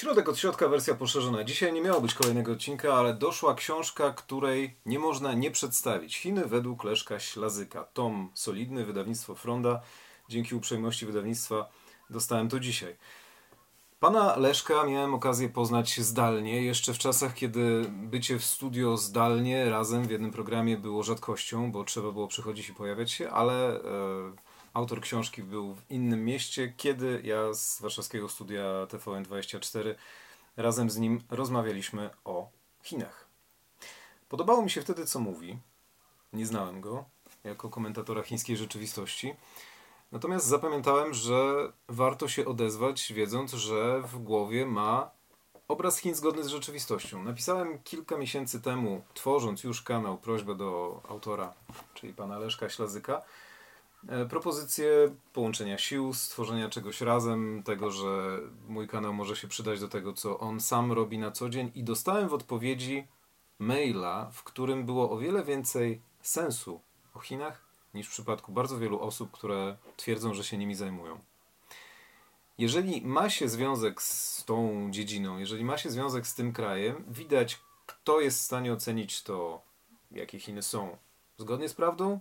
Środek od środka, wersja poszerzona. Dzisiaj nie miało być kolejnego odcinka, ale doszła książka, której nie można nie przedstawić. Chiny według Leszka Ślazyka. Tom solidny, wydawnictwo Fronda. Dzięki uprzejmości wydawnictwa dostałem to dzisiaj. Pana Leszka miałem okazję poznać zdalnie, jeszcze w czasach, kiedy bycie w studio zdalnie razem w jednym programie było rzadkością, bo trzeba było przychodzić i pojawiać się, ale e, autor książki był w innym mieście, kiedy ja z warszawskiego studia TVN24 razem z nim rozmawialiśmy o Chinach. Podobało mi się wtedy, co mówi. Nie znałem go jako komentatora chińskiej rzeczywistości. Natomiast zapamiętałem, że warto się odezwać, wiedząc, że w głowie ma obraz Chin zgodny z rzeczywistością. Napisałem kilka miesięcy temu, tworząc już kanał, prośbę do autora, czyli pana Leszka Ślazyka, e, propozycję połączenia sił, stworzenia czegoś razem, tego, że mój kanał może się przydać do tego, co on sam robi na co dzień. I dostałem w odpowiedzi maila, w którym było o wiele więcej sensu o Chinach niż w przypadku bardzo wielu osób, które twierdzą, że się nimi zajmują. Jeżeli ma się związek z tą dziedziną, jeżeli ma się związek z tym krajem, widać, kto jest w stanie ocenić to, jakie Chiny są. Zgodnie z prawdą,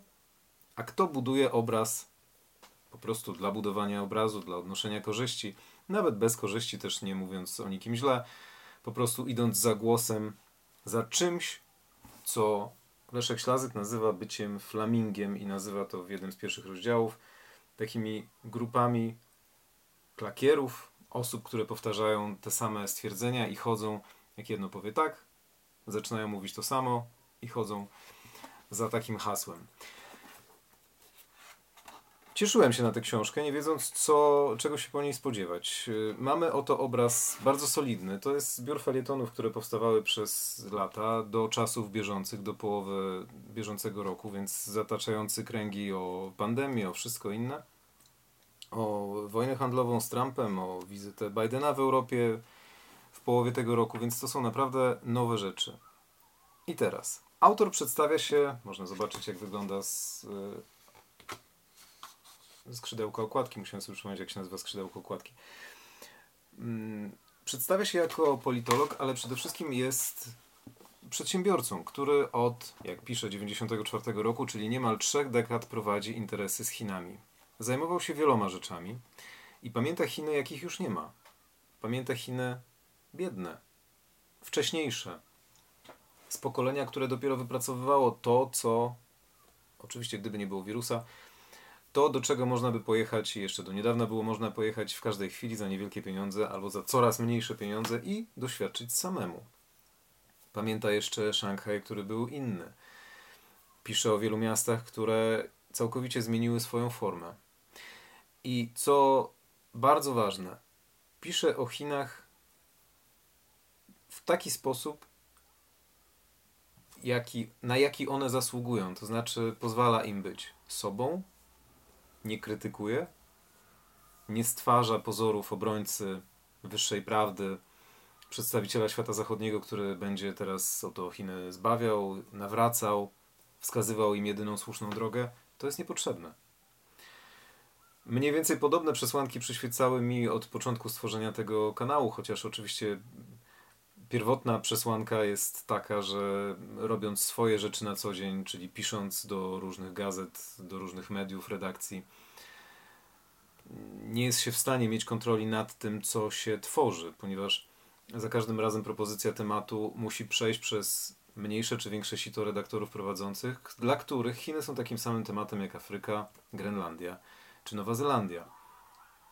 a kto buduje obraz po prostu dla budowania obrazu, dla odnoszenia korzyści, nawet bez korzyści, też nie mówiąc o nikim źle, po prostu idąc za głosem, za czymś, co Leszek Ślazyk nazywa byciem flamingiem i nazywa to w jednym z pierwszych rozdziałów takimi grupami klakierów, osób, które powtarzają te same stwierdzenia i chodzą, jak jedno powie tak, zaczynają mówić to samo i chodzą za takim hasłem. Cieszyłem się na tę książkę, nie wiedząc, co, czego się po niej spodziewać. Mamy oto obraz bardzo solidny. To jest zbiór felietonów, które powstawały przez lata, do czasów bieżących, do połowy bieżącego roku, więc zataczający kręgi o pandemię, o wszystko inne. O wojnę handlową z Trumpem, o wizytę Bidena w Europie w połowie tego roku, więc to są naprawdę nowe rzeczy. I teraz. Autor przedstawia się, można zobaczyć jak wygląda z skrzydełko okładki. Musiałem sobie przypomnieć, jak się nazywa skrzydełko okładki. Mm, przedstawia się jako politolog, ale przede wszystkim jest przedsiębiorcą, który od, jak pisze, 94 roku, czyli niemal trzech dekad prowadzi interesy z Chinami. Zajmował się wieloma rzeczami i pamięta Chiny, jakich już nie ma. Pamięta Chiny biedne, wcześniejsze, z pokolenia, które dopiero wypracowywało to, co, oczywiście gdyby nie było wirusa, to, do czego można by pojechać, jeszcze do niedawna było można pojechać w każdej chwili za niewielkie pieniądze albo za coraz mniejsze pieniądze i doświadczyć samemu. Pamięta jeszcze Szanghaj, który był inny. Pisze o wielu miastach, które całkowicie zmieniły swoją formę. I co bardzo ważne, pisze o Chinach w taki sposób, jaki, na jaki one zasługują. To znaczy, pozwala im być sobą, nie krytykuje, nie stwarza pozorów obrońcy wyższej prawdy, przedstawiciela świata zachodniego, który będzie teraz oto Chiny zbawiał, nawracał, wskazywał im jedyną słuszną drogę, to jest niepotrzebne. Mniej więcej podobne przesłanki przyświecały mi od początku stworzenia tego kanału, chociaż oczywiście pierwotna przesłanka jest taka, że robiąc swoje rzeczy na co dzień, czyli pisząc do różnych gazet, do różnych mediów, redakcji, nie jest się w stanie mieć kontroli nad tym, co się tworzy, ponieważ za każdym razem propozycja tematu musi przejść przez mniejsze czy większe sito redaktorów prowadzących, dla których Chiny są takim samym tematem jak Afryka, Grenlandia czy Nowa Zelandia.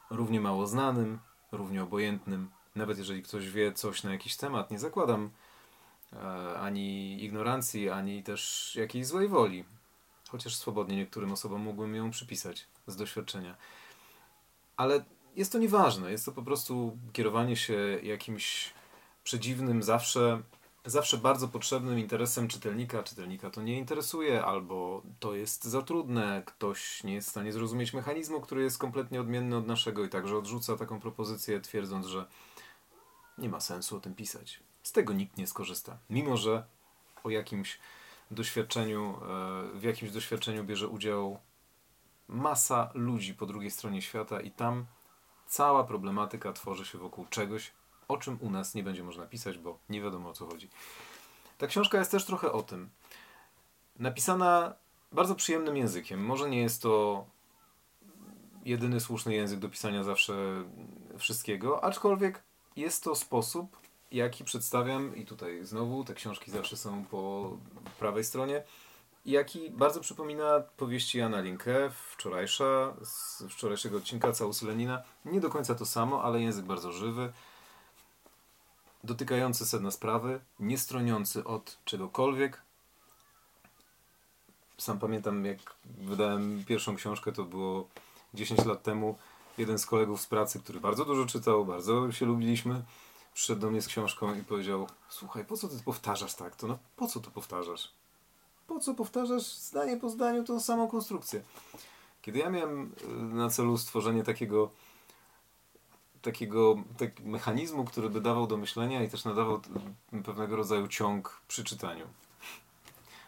Równie mało znanym, równie obojętnym, nawet jeżeli ktoś wie coś na jakiś temat, nie zakładam e, ani ignorancji, ani też jakiejś złej woli. Chociaż swobodnie niektórym osobom mógłbym ją przypisać z doświadczenia. Ale jest to nieważne. Jest to po prostu kierowanie się jakimś przedziwnym, zawsze, zawsze bardzo potrzebnym interesem czytelnika. Czytelnika to nie interesuje, albo to jest za trudne, ktoś nie jest w stanie zrozumieć mechanizmu, który jest kompletnie odmienny od naszego i także odrzuca taką propozycję, twierdząc, że nie ma sensu o tym pisać. Z tego nikt nie skorzysta. Mimo, że o jakimś doświadczeniu, e, w jakimś doświadczeniu bierze udział masa ludzi po drugiej stronie świata i tam cała problematyka tworzy się wokół czegoś, o czym u nas nie będzie można pisać, bo nie wiadomo o co chodzi. Ta książka jest też trochę o tym. Napisana bardzo przyjemnym językiem. Może nie jest to jedyny słuszny język do pisania zawsze wszystkiego, aczkolwiek jest to sposób, jaki przedstawiam, i tutaj znowu te książki zawsze są po prawej stronie, jaki bardzo przypomina powieści Jana Linkę, wczorajsza, z wczorajszego odcinka Całus Lenina. Nie do końca to samo, ale język bardzo żywy, dotykający sedna sprawy, nie stroniący od czegokolwiek. Sam pamiętam, jak wydałem pierwszą książkę, to było 10 lat temu. Jeden z kolegów z pracy, który bardzo dużo czytał, bardzo się lubiliśmy, przyszedł do mnie z książką i powiedział: Słuchaj, po co ty powtarzasz tak? To no, po co to powtarzasz? Po co powtarzasz zdanie po zdaniu tą samą konstrukcję? Kiedy ja miałem y, na celu stworzenie takiego takiego tak, mechanizmu, który by dawał do myślenia i też nadawał pewnego rodzaju ciąg przy czytaniu.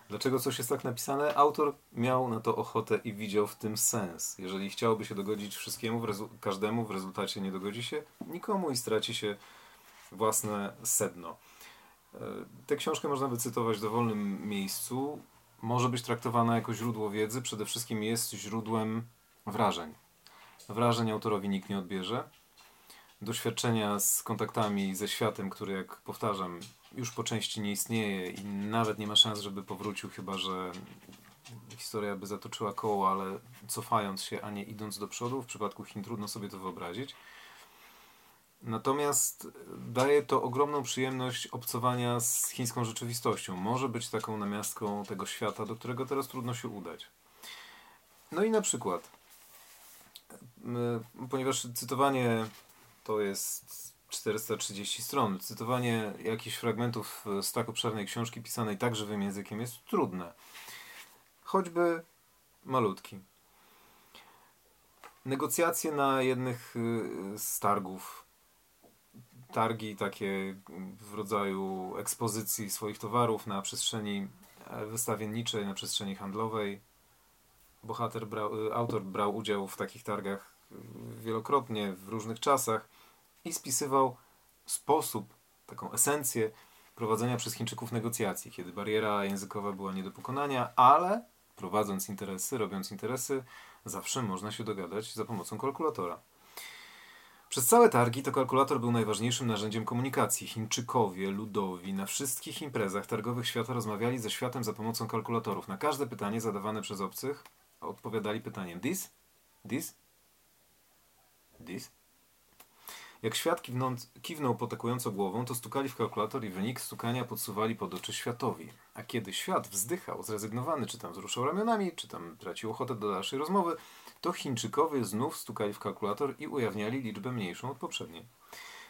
Dlaczego coś jest tak napisane? Autor miał na to ochotę i widział w tym sens. Jeżeli chciałoby się dogodzić wszystkiemu, w każdemu w rezultacie nie dogodzi się nikomu i straci się własne sedno. E, tę książkę można wycytować w dowolnym miejscu. Może być traktowana jako źródło wiedzy. Przede wszystkim jest źródłem wrażeń. Wrażeń autorowi nikt nie odbierze. Doświadczenia z kontaktami ze światem, który, jak powtarzam, już po części nie istnieje i nawet nie ma szans, żeby powrócił, chyba że historia by zatoczyła koło, ale cofając się, a nie idąc do przodu. W przypadku Chin trudno sobie to wyobrazić. Natomiast daje to ogromną przyjemność obcowania z chińską rzeczywistością. Może być taką namiastką tego świata, do którego teraz trudno się udać. No i na przykład, ponieważ cytowanie to jest 430 stron, cytowanie jakichś fragmentów z tak obszernej książki pisanej tak żywym językiem jest trudne. Choćby malutki. Negocjacje na jednych y, z targów targi takie w rodzaju ekspozycji swoich towarów na przestrzeni e, wystawienniczej, na przestrzeni handlowej. Bohater brał, e, autor brał udział w takich targach wielokrotnie, w różnych czasach i spisywał sposób, taką esencję prowadzenia przez Chińczyków negocjacji, kiedy bariera językowa była nie do pokonania, ale prowadząc interesy, robiąc interesy, zawsze można się dogadać za pomocą kalkulatora. Przez całe targi to kalkulator był najważniejszym narzędziem komunikacji. Chińczykowie, ludowi, na wszystkich imprezach targowych świata rozmawiali ze światem za pomocą kalkulatorów. Na każde pytanie zadawane przez obcych odpowiadali pytaniem this, this, this. Jak świat kiwnąc, kiwnął potakująco głową, to stukali w kalkulator i wynik stukania podsuwali pod oczy światowi. A kiedy świat wzdychał, zrezygnowany, czy tam wzruszał ramionami, czy tam tracił ochotę do dalszej rozmowy, to Chińczykowie znów stukali w kalkulator i ujawniali liczbę mniejszą od poprzedniej.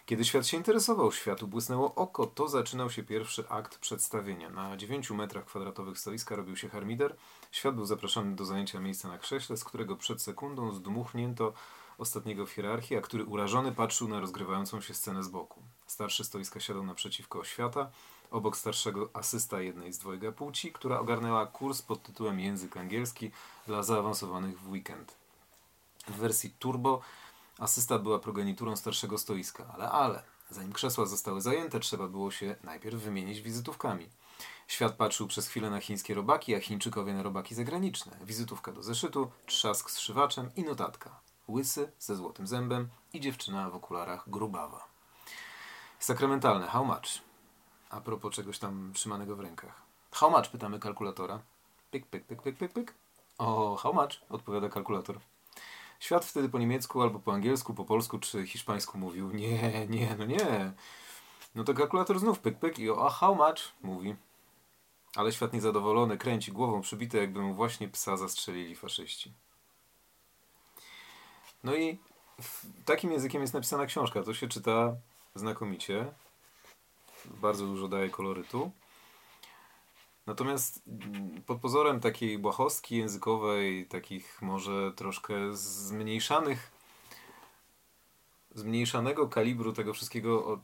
Kiedy świat się interesował, światu błysnęło oko, to zaczynał się pierwszy akt przedstawienia. Na 9 metrach kwadratowych stoiska robił się harmider. Świat był zapraszany do zajęcia miejsca na krześle, z którego przed sekundą zdmuchnięto ostatniego w hierarchii, a który urażony patrzył na rozgrywającą się scenę z boku. Starszy stoiska siadał naprzeciwko świata, obok starszego asysta jednej z dwojga płci, która ogarnęła kurs pod tytułem Język angielski dla zaawansowanych w weekend. W wersji turbo asysta była progeniturą starszego stoiska, ale ale, zanim krzesła zostały zajęte, trzeba było się najpierw wymienić wizytówkami. Świat patrzył przez chwilę na chińskie robaki, a Chińczykowie na robaki zagraniczne. Wizytówka do zeszytu, trzask z szywaczem i notatka. Łysy, ze złotym zębem i dziewczyna w okularach grubawa. Sakramentalne, how much? A propos czegoś tam trzymanego w rękach. How much? Pytamy kalkulatora. Pyk, pyk, pyk, pyk, pyk, pyk. O, how much? Odpowiada kalkulator. Świat wtedy po niemiecku albo po angielsku, po polsku czy hiszpańsku mówił nie, nie, no nie. No to kalkulator znów pyk, pyk i o, a how much? Mówi. Ale świat niezadowolony kręci głową przybity, jakby mu właśnie psa zastrzelili faszyści. No i takim językiem jest napisana książka. To się czyta znakomicie. Bardzo dużo daje kolorytu. Natomiast pod pozorem takiej błahostki językowej, takich może troszkę zmniejszanych, zmniejszanego kalibru tego wszystkiego,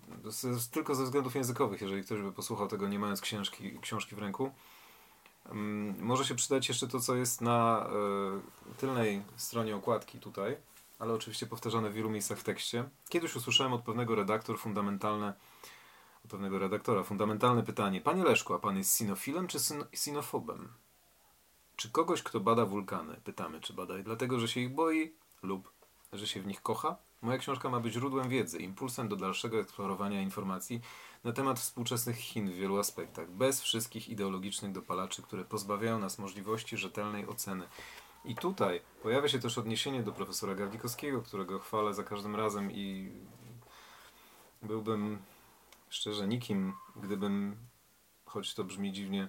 tylko ze względów językowych, jeżeli ktoś by posłuchał tego nie mając książki, książki w ręku, może się przydać jeszcze to, co jest na e, tylnej stronie okładki tutaj. Ale oczywiście powtarzane w wielu miejscach w tekście. Kiedyś usłyszałem od pewnego redaktor fundamentalne, od pewnego redaktora fundamentalne pytanie. Panie Leszku, a pan jest sinofilem czy syn sinofobem? Czy kogoś, kto bada wulkany, pytamy, czy bada dlatego, że się ich boi lub że się w nich kocha? Moja książka ma być źródłem wiedzy, impulsem do dalszego eksplorowania informacji na temat współczesnych Chin w wielu aspektach, bez wszystkich ideologicznych dopalaczy, które pozbawiają nas możliwości rzetelnej oceny. I tutaj pojawia się też odniesienie do profesora Gawlikowskiego, którego chwalę za każdym razem i byłbym szczerze nikim, gdybym, choć to brzmi dziwnie,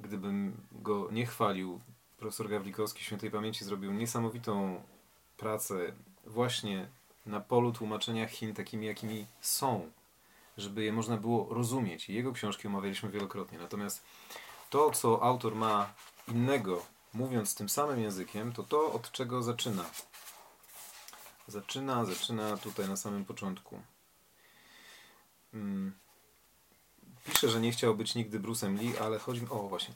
gdybym go nie chwalił. Profesor Gawlikowski świętej pamięci zrobił niesamowitą pracę właśnie na polu tłumaczenia Chin takimi, jakimi są, żeby je można było rozumieć. Jego książki omawialiśmy wielokrotnie. Natomiast to, co autor ma innego, mówiąc tym samym językiem, to to, od czego zaczyna. Zaczyna, zaczyna tutaj na samym początku. Hmm. Pisze, że nie chciał być nigdy Bruce'em Lee, ale chodzi mi... O, właśnie.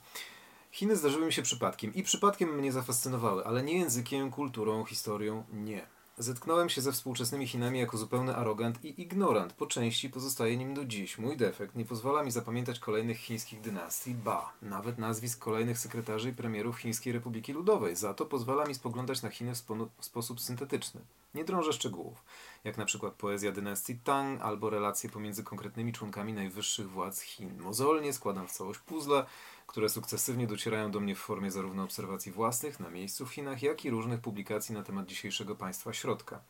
Chiny zdarzyły mi się przypadkiem i przypadkiem mnie zafascynowały, ale nie językiem, kulturą, historią, nie. Zetknąłem się ze współczesnymi Chinami jako zupełny arogant i ignorant. Po części pozostaje nim do dziś. Mój defekt nie pozwala mi zapamiętać kolejnych chińskich dynastii, ba, nawet nazwisk kolejnych sekretarzy i premierów Chińskiej Republiki Ludowej. Za to pozwala mi spoglądać na Chiny w, w sposób syntetyczny. Nie drążę szczegółów, jak na przykład poezja dynastii Tang albo relacje pomiędzy konkretnymi członkami najwyższych władz Chin. Mozolnie składam w całość puzzle, które sukcesywnie docierają do mnie w formie zarówno obserwacji własnych na miejscu w Chinach, jak i różnych publikacji na temat dzisiejszego państwa środka.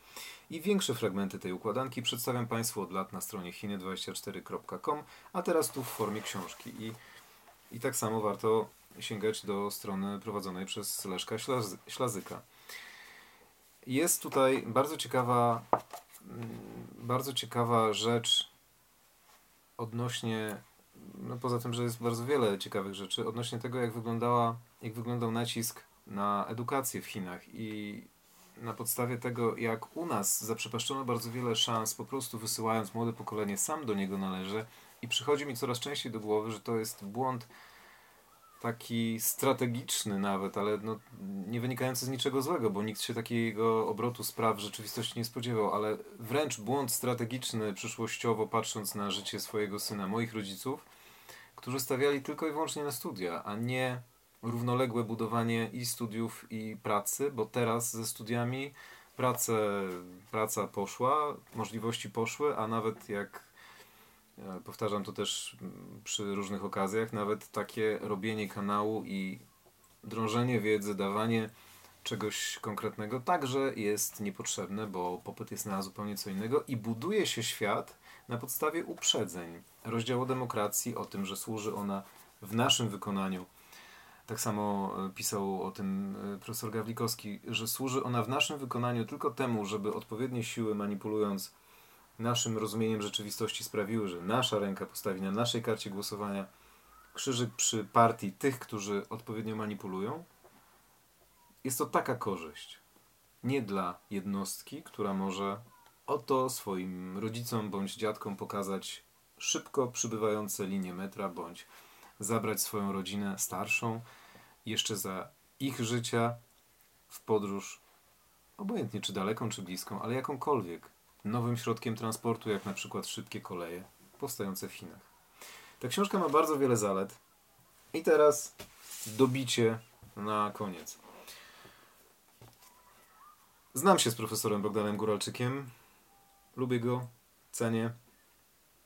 I większe fragmenty tej układanki przedstawiam Państwu od lat na stronie chiny24.com, a teraz tu w formie książki. I, I tak samo warto sięgać do strony prowadzonej przez Leszka Ślaz Ślazyka. Jest tutaj bardzo ciekawa, mm, bardzo ciekawa rzecz odnośnie no poza tym, że jest bardzo wiele ciekawych rzeczy odnośnie tego, jak, wyglądała, jak wyglądał nacisk na edukację w Chinach. I na podstawie tego, jak u nas zaprzepaszczono bardzo wiele szans, po prostu wysyłając młode pokolenie, sam do niego należy. I przychodzi mi coraz częściej do głowy, że to jest błąd taki strategiczny nawet, ale no, nie wynikający z niczego złego, bo nikt się takiego obrotu spraw w rzeczywistości nie spodziewał, ale wręcz błąd strategiczny przyszłościowo, patrząc na życie swojego syna, moich rodziców, którzy stawiali tylko i wyłącznie na studia, a nie równoległe budowanie i studiów, i pracy, bo teraz ze studiami pracę, praca poszła, możliwości poszły, a nawet jak powtarzam to też przy różnych okazjach, nawet takie robienie kanału i drążenie wiedzy, dawanie czegoś konkretnego także jest niepotrzebne, bo popyt jest na zupełnie co innego i buduje się świat na podstawie uprzedzeń. Rozdział o demokracji, o tym, że służy ona w naszym wykonaniu. Tak samo e, pisał o tym e, profesor Gawlikowski, że służy ona w naszym wykonaniu tylko temu, żeby odpowiednie siły manipulując naszym rozumieniem rzeczywistości sprawiły, że nasza ręka postawi na naszej karcie głosowania krzyżyk przy partii tych, którzy odpowiednio manipulują. Jest to taka korzyść. Nie dla jednostki, która może oto swoim rodzicom bądź dziadkom pokazać szybko przybywające linie metra, bądź zabrać swoją rodzinę starszą jeszcze za ich życia w podróż, obojętnie czy daleką, czy bliską, ale jakąkolwiek, nowym środkiem transportu, jak na przykład szybkie koleje powstające w Chinach. Ta książka ma bardzo wiele zalet. I teraz dobicie na koniec. Znam się z profesorem Bogdanem Góralczykiem. Lubię go, cenię.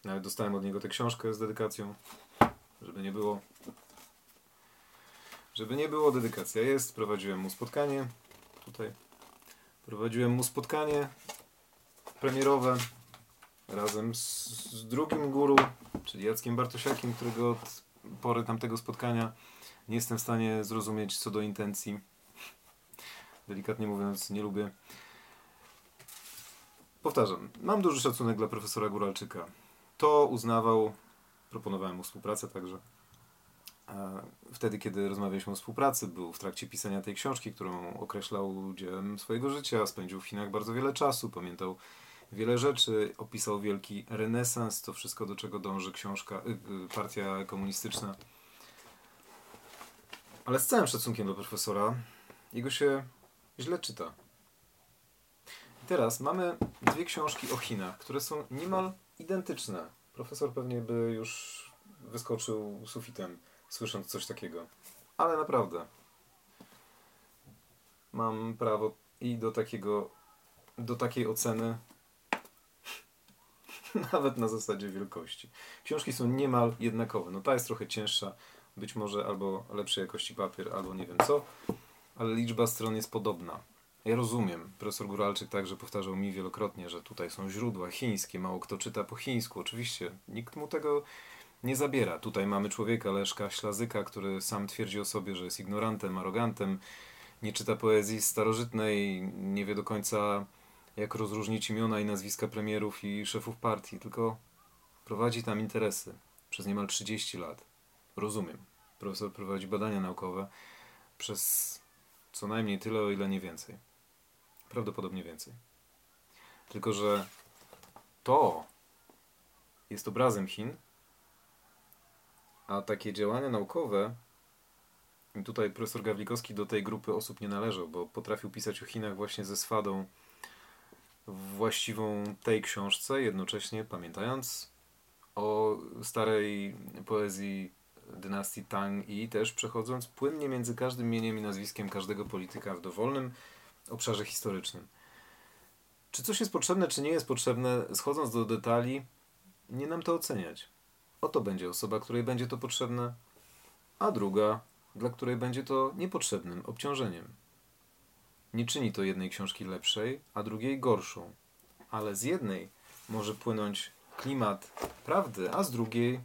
Nawet dostałem od niego tę książkę z dedykacją, żeby nie było. Żeby nie było, dedykacja jest. Prowadziłem mu spotkanie. Tutaj. Prowadziłem mu spotkanie premierowe razem z, z drugim guru, czyli Jackiem Bartosiakiem, którego od pory tamtego spotkania nie jestem w stanie zrozumieć co do intencji. Delikatnie mówiąc, nie lubię. Powtarzam, mam duży szacunek dla profesora Góralczyka. To uznawał, proponowałem mu współpracę także. Wtedy, kiedy rozmawialiśmy o współpracy, był w trakcie pisania tej książki, którą określał dziełem swojego życia. Spędził w Chinach bardzo wiele czasu, pamiętał wiele rzeczy, opisał wielki renesans, to wszystko, do czego dąży książka, y, y, partia komunistyczna. Ale z całym szacunkiem do profesora, jego się źle czyta. Teraz mamy dwie książki o Chinach, które są niemal identyczne. Profesor pewnie by już wyskoczył sufitem, słysząc coś takiego. Ale naprawdę. Mam prawo i do takiego, do takiej oceny, nawet na zasadzie wielkości. Książki są niemal jednakowe. No ta jest trochę cięższa, być może albo lepszej jakości papier, albo nie wiem co, ale liczba stron jest podobna. Ja rozumiem, profesor Góralczyk także powtarzał mi wielokrotnie, że tutaj są źródła chińskie, mało kto czyta po chińsku. Oczywiście, nikt mu tego nie zabiera. Tutaj mamy człowieka, Leszka Ślazyka, który sam twierdzi o sobie, że jest ignorantem, arogantem, nie czyta poezji starożytnej, nie wie do końca jak rozróżnić imiona i nazwiska premierów i szefów partii, tylko prowadzi tam interesy przez niemal 30 lat. Rozumiem. Profesor prowadzi badania naukowe przez co najmniej tyle, o ile nie więcej. Prawdopodobnie więcej. Tylko, że to jest obrazem Chin, a takie działania naukowe, i tutaj profesor Gawlikowski do tej grupy osób nie należał, bo potrafił pisać o Chinach właśnie ze swadą właściwą tej książce, jednocześnie pamiętając o starej poezji dynastii Tang i też przechodząc płynnie między każdym imieniem i nazwiskiem każdego polityka w dowolnym obszarze historycznym. Czy coś jest potrzebne, czy nie jest potrzebne, schodząc do detali, nie nam to oceniać. Oto będzie osoba, której będzie to potrzebne, a druga, dla której będzie to niepotrzebnym obciążeniem. Nie czyni to jednej książki lepszej, a drugiej gorszą, ale z jednej może płynąć klimat prawdy, a z drugiej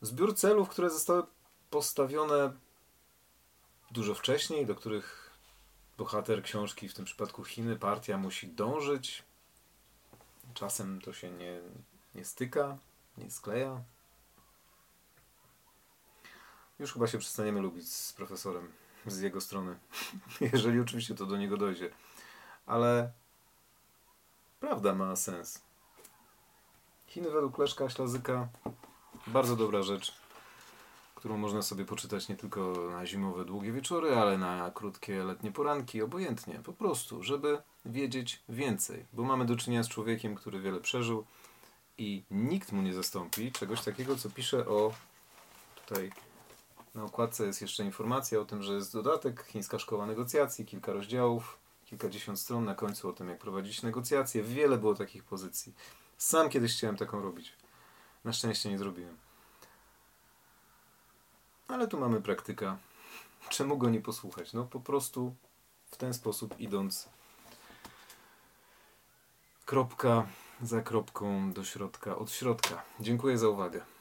zbiór celów, które zostały postawione dużo wcześniej, do których bohater książki, w tym przypadku Chiny, partia musi dążyć. Czasem to się nie, nie styka, nie skleja. Już chyba się przestaniemy lubić z profesorem, z jego strony. Jeżeli oczywiście to do niego dojdzie. Ale prawda ma sens. Chiny według Leszka Ślazyka bardzo dobra rzecz, którą można sobie poczytać nie tylko na zimowe długie wieczory, ale na krótkie letnie poranki, obojętnie, po prostu, żeby wiedzieć więcej, bo mamy do czynienia z człowiekiem, który wiele przeżył i nikt mu nie zastąpi czegoś takiego, co pisze o tutaj na okładce jest jeszcze informacja o tym, że jest dodatek Chińska Szkoła Negocjacji, kilka rozdziałów, kilkadziesiąt stron na końcu o tym, jak prowadzić negocjacje. Wiele było takich pozycji. Sam kiedyś chciałem taką robić. Na szczęście nie zrobiłem. Ale tu mamy praktyka. Czemu go nie posłuchać? No po prostu w ten sposób idąc kropka za kropką do środka, od środka. Dziękuję za uwagę.